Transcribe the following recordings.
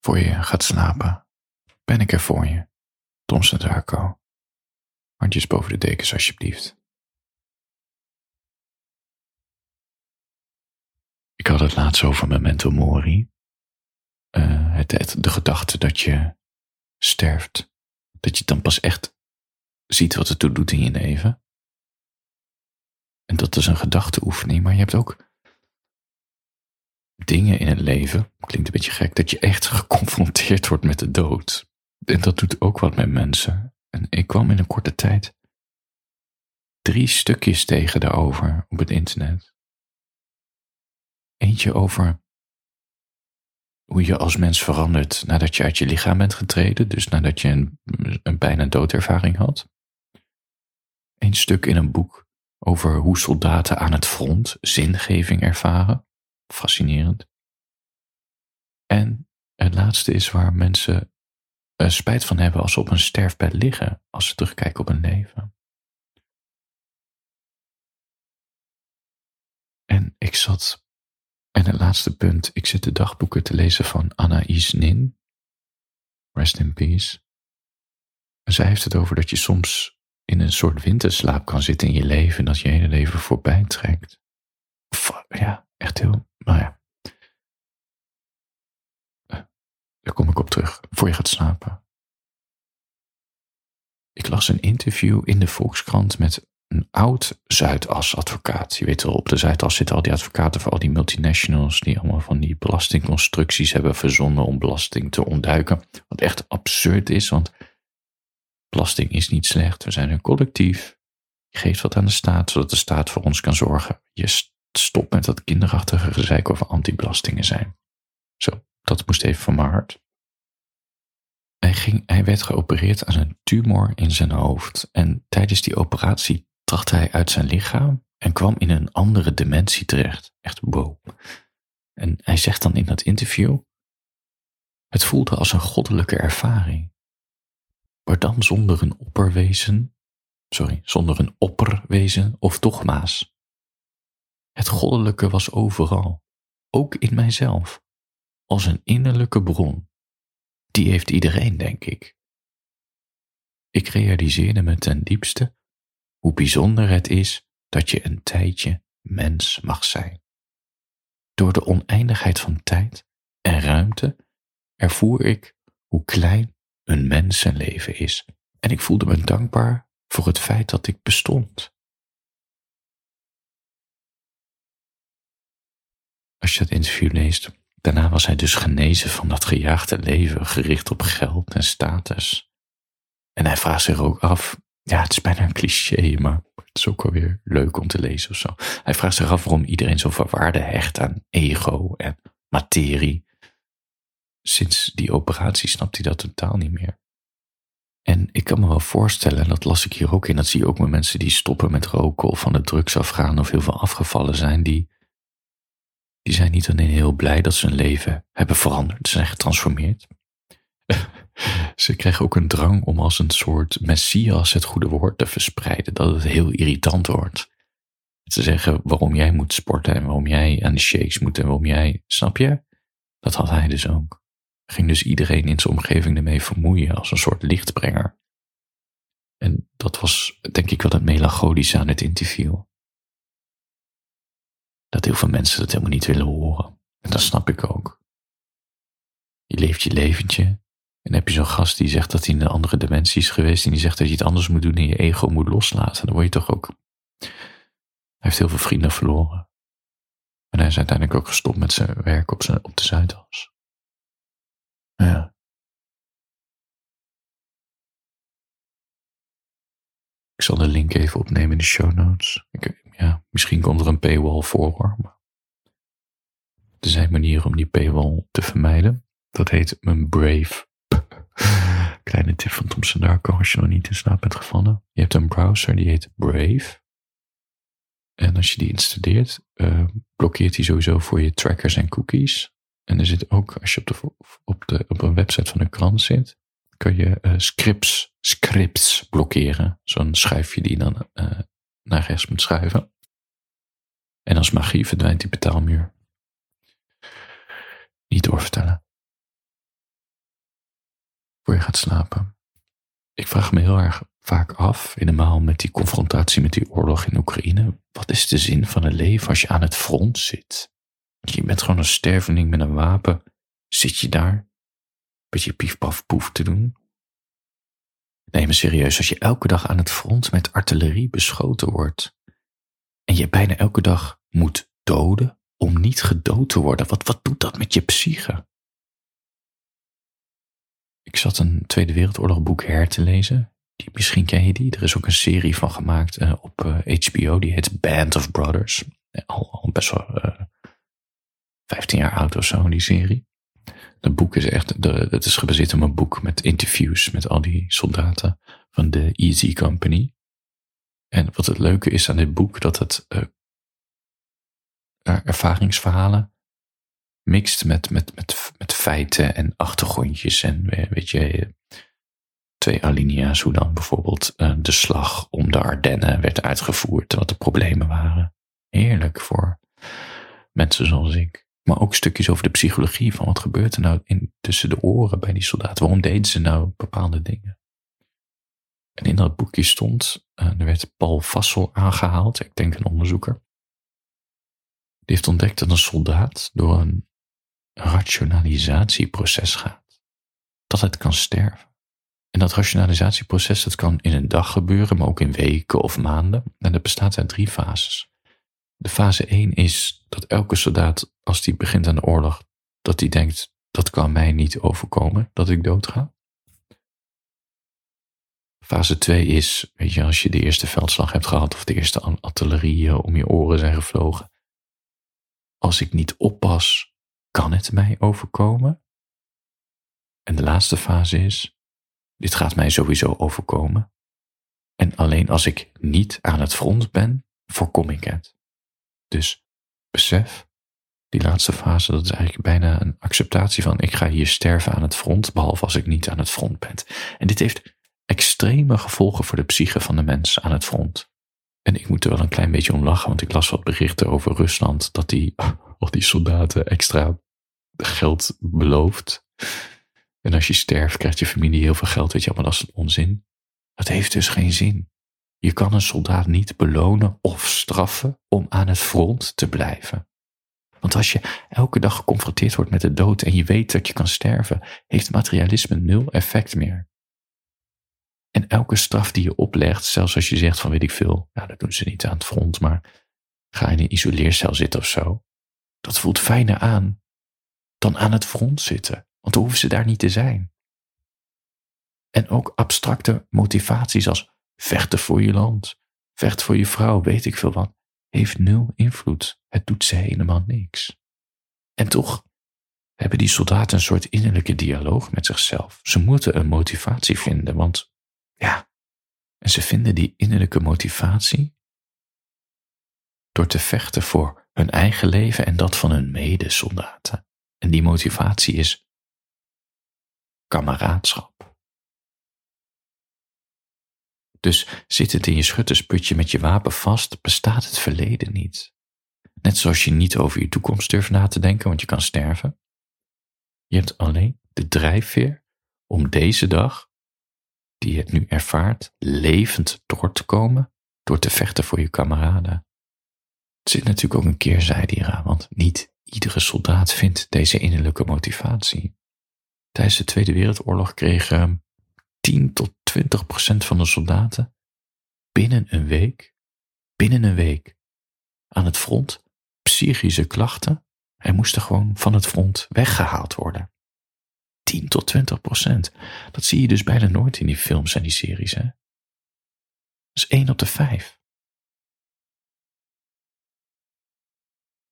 voor je gaat slapen, ben ik er voor je. Tom Darko. Handjes boven de dekens, alsjeblieft. Ik had het laatst over memento mori. Uh, het, de gedachte dat je sterft. Dat je dan pas echt ziet wat het toe doet in je leven. En dat is een gedachteoefening, maar je hebt ook dingen in het leven, klinkt een beetje gek, dat je echt geconfronteerd wordt met de dood. En dat doet ook wat met mensen. En ik kwam in een korte tijd drie stukjes tegen daarover op het internet. Eentje over hoe je als mens verandert nadat je uit je lichaam bent getreden, dus nadat je een, een bijna doodervaring had. Eén stuk in een boek over hoe soldaten aan het front zingeving ervaren. Fascinerend. En het laatste is waar mensen uh, spijt van hebben als ze op een sterfbed liggen, als ze terugkijken op hun leven. En ik zat, en het laatste punt, ik zit de dagboeken te lezen van Anaïs Nin. Rest in peace. En zij heeft het over dat je soms in een soort winterslaap kan zitten in je leven en dat je hele leven voorbij trekt. ja, echt heel, nou ja. Daar kom ik op terug, voor je gaat slapen. Ik las een interview in de Volkskrant met een oud Zuidas-advocaat. Je weet wel, op de Zuidas zitten al die advocaten voor al die multinationals die allemaal van die belastingconstructies hebben verzonnen om belasting te ontduiken. Wat echt absurd is, want belasting is niet slecht. We zijn een collectief. Je geeft wat aan de staat, zodat de staat voor ons kan zorgen. Je stopt met dat kinderachtige gezeik over anti-belastingen zijn. Zo, dat moest even van mijn hart. Hij, ging, hij werd geopereerd aan een tumor in zijn hoofd. En tijdens die operatie trachtte hij uit zijn lichaam en kwam in een andere dimensie terecht. Echt wow. En hij zegt dan in dat interview: Het voelde als een goddelijke ervaring. Maar dan zonder een opperwezen, sorry, zonder een opperwezen of dogma's. Het goddelijke was overal, ook in mijzelf als een innerlijke bron. Die heeft iedereen, denk ik. Ik realiseerde me ten diepste hoe bijzonder het is dat je een tijdje mens mag zijn. Door de oneindigheid van tijd en ruimte ervoer ik hoe klein een mensenleven is en ik voelde me dankbaar voor het feit dat ik bestond. Dat interview leest, Daarna was hij dus genezen van dat gejaagde leven gericht op geld en status. En hij vraagt zich ook af, ja, het is bijna een cliché, maar het is ook wel weer leuk om te lezen of zo. Hij vraagt zich af waarom iedereen zoveel waarde hecht aan ego en materie. Sinds die operatie snapt hij dat totaal niet meer. En ik kan me wel voorstellen, en dat las ik hier ook in, dat zie je ook met mensen die stoppen met roken of van de drugs afgaan of heel veel afgevallen zijn, die die zijn niet alleen heel blij dat ze hun leven hebben veranderd, ze zijn getransformeerd. ze krijgen ook een drang om als een soort messias het goede woord te verspreiden, dat het heel irritant wordt. Te zeggen waarom jij moet sporten en waarom jij aan de shakes moet en waarom jij, snap je? Dat had hij dus ook. Ging dus iedereen in zijn omgeving ermee vermoeien als een soort lichtbrenger. En dat was denk ik wel het melancholische aan het interview dat heel veel mensen dat helemaal niet willen horen. En dat snap ik ook. Je leeft je leventje. En heb je zo'n gast die zegt dat hij in een andere dimensie is geweest. En die zegt dat je het anders moet doen en je ego moet loslaten. Dan word je toch ook. Hij heeft heel veel vrienden verloren. En hij is uiteindelijk ook gestopt met zijn werk op, zijn, op de Zuidas. Ja. Zal de link even opnemen in de show notes. Ja, misschien komt er een paywall voor hoor. Er zijn manieren om die paywall te vermijden. Dat heet een Brave. Kleine tip van Tom Darko als je nog niet in slaap bent gevallen. Je hebt een browser die heet Brave. En als je die installeert, uh, blokkeert hij sowieso voor je trackers en cookies. En er zit ook, als je op, de, op, de, op een website van een krant zit, kun je uh, scripts, scripts blokkeren. Zo'n schuifje die dan uh, naar rechts moet schuiven. En als magie verdwijnt die betaalmuur. Niet doorvertellen. voor je gaat slapen. Ik vraag me heel erg vaak af, helemaal met die confrontatie met die oorlog in Oekraïne, wat is de zin van het leven als je aan het front zit? Je bent gewoon een sterveling met een wapen. Zit je daar? Een beetje pief paf poef te doen? Neem me serieus, als je elke dag aan het front met artillerie beschoten wordt en je bijna elke dag moet doden om niet gedood te worden, wat, wat doet dat met je psyche? Ik zat een Tweede Wereldoorlog boek her te lezen. Die, misschien ken je die. Er is ook een serie van gemaakt uh, op HBO. Die heet Band of Brothers. Al, al best wel uh, 15 jaar oud of zo, die serie. Het boek is echt, de, het is gebaseerd op een boek met interviews met al die soldaten van de Easy Company. En wat het leuke is aan dit boek, dat het uh, ervaringsverhalen mixt met, met, met, feiten en achtergrondjes en weet je, twee alinea's hoe dan bijvoorbeeld de slag om de Ardennen werd uitgevoerd, wat de problemen waren. Heerlijk voor mensen zoals ik. Maar ook stukjes over de psychologie van wat gebeurt er nou in, tussen de oren bij die soldaten. Waarom deden ze nou bepaalde dingen? En in dat boekje stond, uh, er werd Paul Vassel aangehaald, ik denk een onderzoeker. Die heeft ontdekt dat een soldaat door een rationalisatieproces gaat. Dat het kan sterven. En dat rationalisatieproces dat kan in een dag gebeuren, maar ook in weken of maanden. En dat bestaat uit drie fases. Fase 1 is dat elke soldaat, als die begint aan de oorlog, dat die denkt, dat kan mij niet overkomen, dat ik doodga. Fase 2 is, weet je, als je de eerste veldslag hebt gehad of de eerste artillerie om je oren zijn gevlogen. Als ik niet oppas, kan het mij overkomen? En de laatste fase is, dit gaat mij sowieso overkomen. En alleen als ik niet aan het front ben, voorkom ik het. Dus besef, die laatste fase, dat is eigenlijk bijna een acceptatie van ik ga hier sterven aan het front, behalve als ik niet aan het front ben. En dit heeft extreme gevolgen voor de psyche van de mens aan het front. En ik moet er wel een klein beetje om lachen, want ik las wat berichten over Rusland, dat die al die soldaten extra geld belooft. En als je sterft, krijgt je familie heel veel geld, weet je, maar dat is onzin. Dat heeft dus geen zin. Je kan een soldaat niet belonen of straffen om aan het front te blijven. Want als je elke dag geconfronteerd wordt met de dood en je weet dat je kan sterven, heeft materialisme nul effect meer. En elke straf die je oplegt, zelfs als je zegt van weet ik veel, nou dat doen ze niet aan het front, maar ga in een isoleercel zitten of zo, dat voelt fijner aan dan aan het front zitten, want dan hoeven ze daar niet te zijn. En ook abstracte motivaties als vechten voor je land, vecht voor je vrouw, weet ik veel wat, heeft nul invloed. Het doet ze helemaal niks. En toch hebben die soldaten een soort innerlijke dialoog met zichzelf. Ze moeten een motivatie vinden, want ja, en ze vinden die innerlijke motivatie door te vechten voor hun eigen leven en dat van hun medesoldaten. En die motivatie is kameraadschap. Dus zittend in je schuttersputje met je wapen vast, bestaat het verleden niet. Net zoals je niet over je toekomst durft na te denken, want je kan sterven. Je hebt alleen de drijfveer om deze dag, die je het nu ervaart, levend door te komen door te vechten voor je kameraden. Er zit natuurlijk ook een keerzijde hieraan, want niet iedere soldaat vindt deze innerlijke motivatie. Tijdens de Tweede Wereldoorlog kregen 10 tot 20 procent van de soldaten binnen een week, binnen een week, aan het front psychische klachten en moesten gewoon van het front weggehaald worden. 10 tot 20 procent. Dat zie je dus bijna nooit in die films en die series. Hè? Dat is 1 op de 5.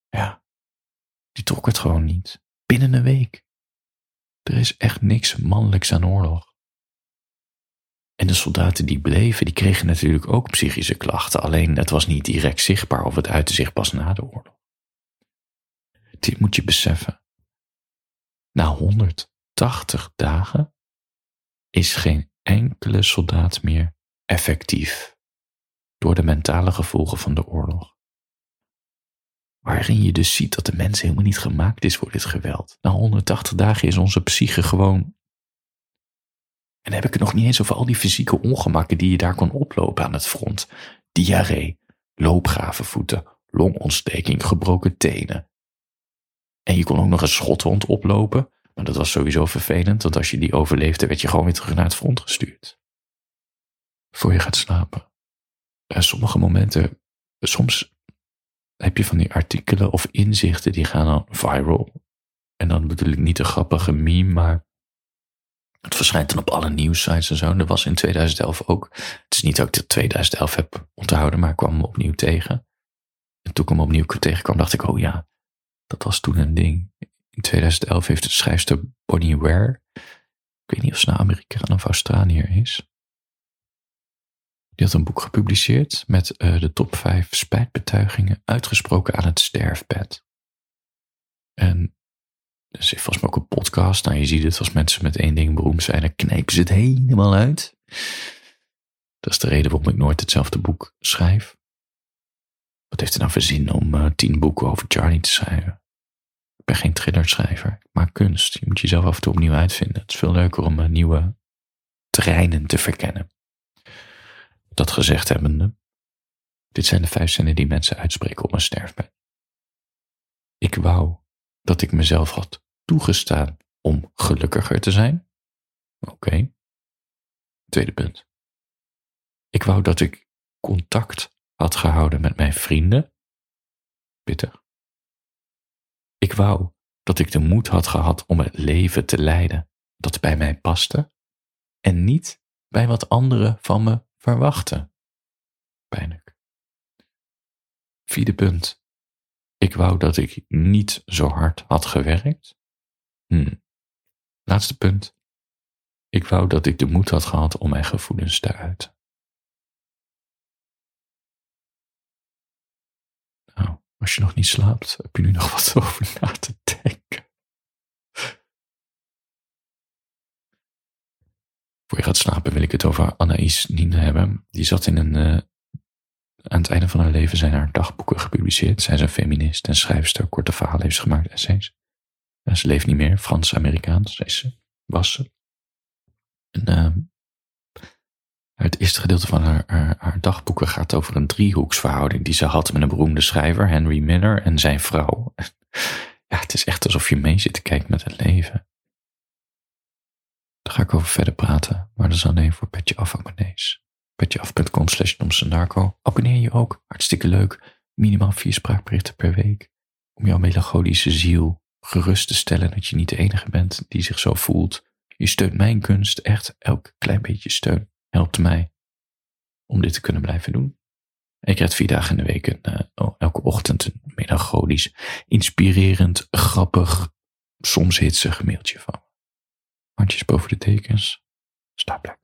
Ja, die trok het gewoon niet. Binnen een week. Er is echt niks mannelijks aan oorlog. En de soldaten die bleven, die kregen natuurlijk ook psychische klachten, alleen het was niet direct zichtbaar of het uitte zich pas na de oorlog. Dit moet je beseffen. Na 180 dagen is geen enkele soldaat meer effectief door de mentale gevolgen van de oorlog. Waarin je dus ziet dat de mens helemaal niet gemaakt is voor dit geweld. Na 180 dagen is onze psyche gewoon En dan heb ik het nog niet eens over al die fysieke ongemakken die je daar kon oplopen aan het front. Diarree, loopgravenvoeten, longontsteking, gebroken tenen. En je kon ook nog een schotwond oplopen, maar dat was sowieso vervelend, want als je die overleefde, werd je gewoon weer terug naar het front gestuurd. Voor je gaat slapen. En sommige momenten, soms heb je van die artikelen of inzichten die gaan dan viral. En dan bedoel ik niet een grappige meme, maar het verschijnt dan op alle nieuwsites en zo. dat was in 2011 ook. Het is niet dat ik het 2011 heb onthouden, maar ik kwam hem opnieuw tegen. En toen ik hem opnieuw tegenkwam, dacht ik, oh ja, dat was toen een ding. In 2011 heeft de schrijfster Bonnie Ware, ik weet niet of ze nou Amerikaan of Australiër is, die had een boek gepubliceerd met uh, de top 5 spijtbetuigingen uitgesproken aan het sterfbed. En er zit volgens mij ook een podcast. Nou, je ziet het als mensen met één ding beroemd zijn, dan knijpen ze het helemaal uit. Dat is de reden waarom ik nooit hetzelfde boek schrijf. Wat heeft het nou voor zin om uh, tien boeken over Charlie te schrijven? Ik ben geen thrillerschrijver. Ik maak kunst. Je moet jezelf af en toe opnieuw uitvinden. Het is veel leuker om uh, nieuwe terreinen te verkennen. Dat gezegd hebbende, dit zijn de vijf zinnen die mensen uitspreken op een sterfbed. Ik wou dat ik mezelf had toegestaan om gelukkiger te zijn. Oké. Tweede punt. Ik wou dat ik contact had gehouden met mijn vrienden. Pittig. Ik wou dat ik de moed had gehad om het leven te leiden dat bij mij paste en niet bij wat anderen van me verwachten. Pijnlijk. Vierde punt. Ik wou dat ik niet zo hard had gewerkt. Hm. Laatste punt. Ik wou dat ik de moed had gehad om mijn gevoelens te uiten. Nou, als je nog niet slaapt, heb je nu nog wat over na te denken. Voor je gaat slapen wil ik het over Anaïs Nien hebben. Die zat in een. Uh, aan het einde van haar leven zijn haar dagboeken gepubliceerd. Zij is een feminist en schrijfster. Korte verhalen heeft gemaakt, essays. Ze leeft niet meer. Frans-Amerikaans ze. Was ze. En, uh, het eerste gedeelte van haar, haar, dagboeken gaat over een driehoeksverhouding die ze had met een beroemde schrijver, Henry Miller, en zijn vrouw. Ja, het is echt alsof je mee zit te kijken met het leven. Daar ga ik over verder praten, maar dat is alleen voor Petje Af abonnees. Petjeaf.com slash Abonneer je ook, hartstikke leuk. Minimaal vier spraakberichten per week. Om jouw melancholische ziel gerust te stellen dat je niet de enige bent die zich zo voelt. Je steunt mijn kunst, echt elk klein beetje steun helpt mij om dit te kunnen blijven doen. Ik krijg vier dagen in de week uh, oh, elke ochtend een melancholisch, inspirerend, grappig, soms hitsig mailtje van Handjes boven de tekens. Lekker.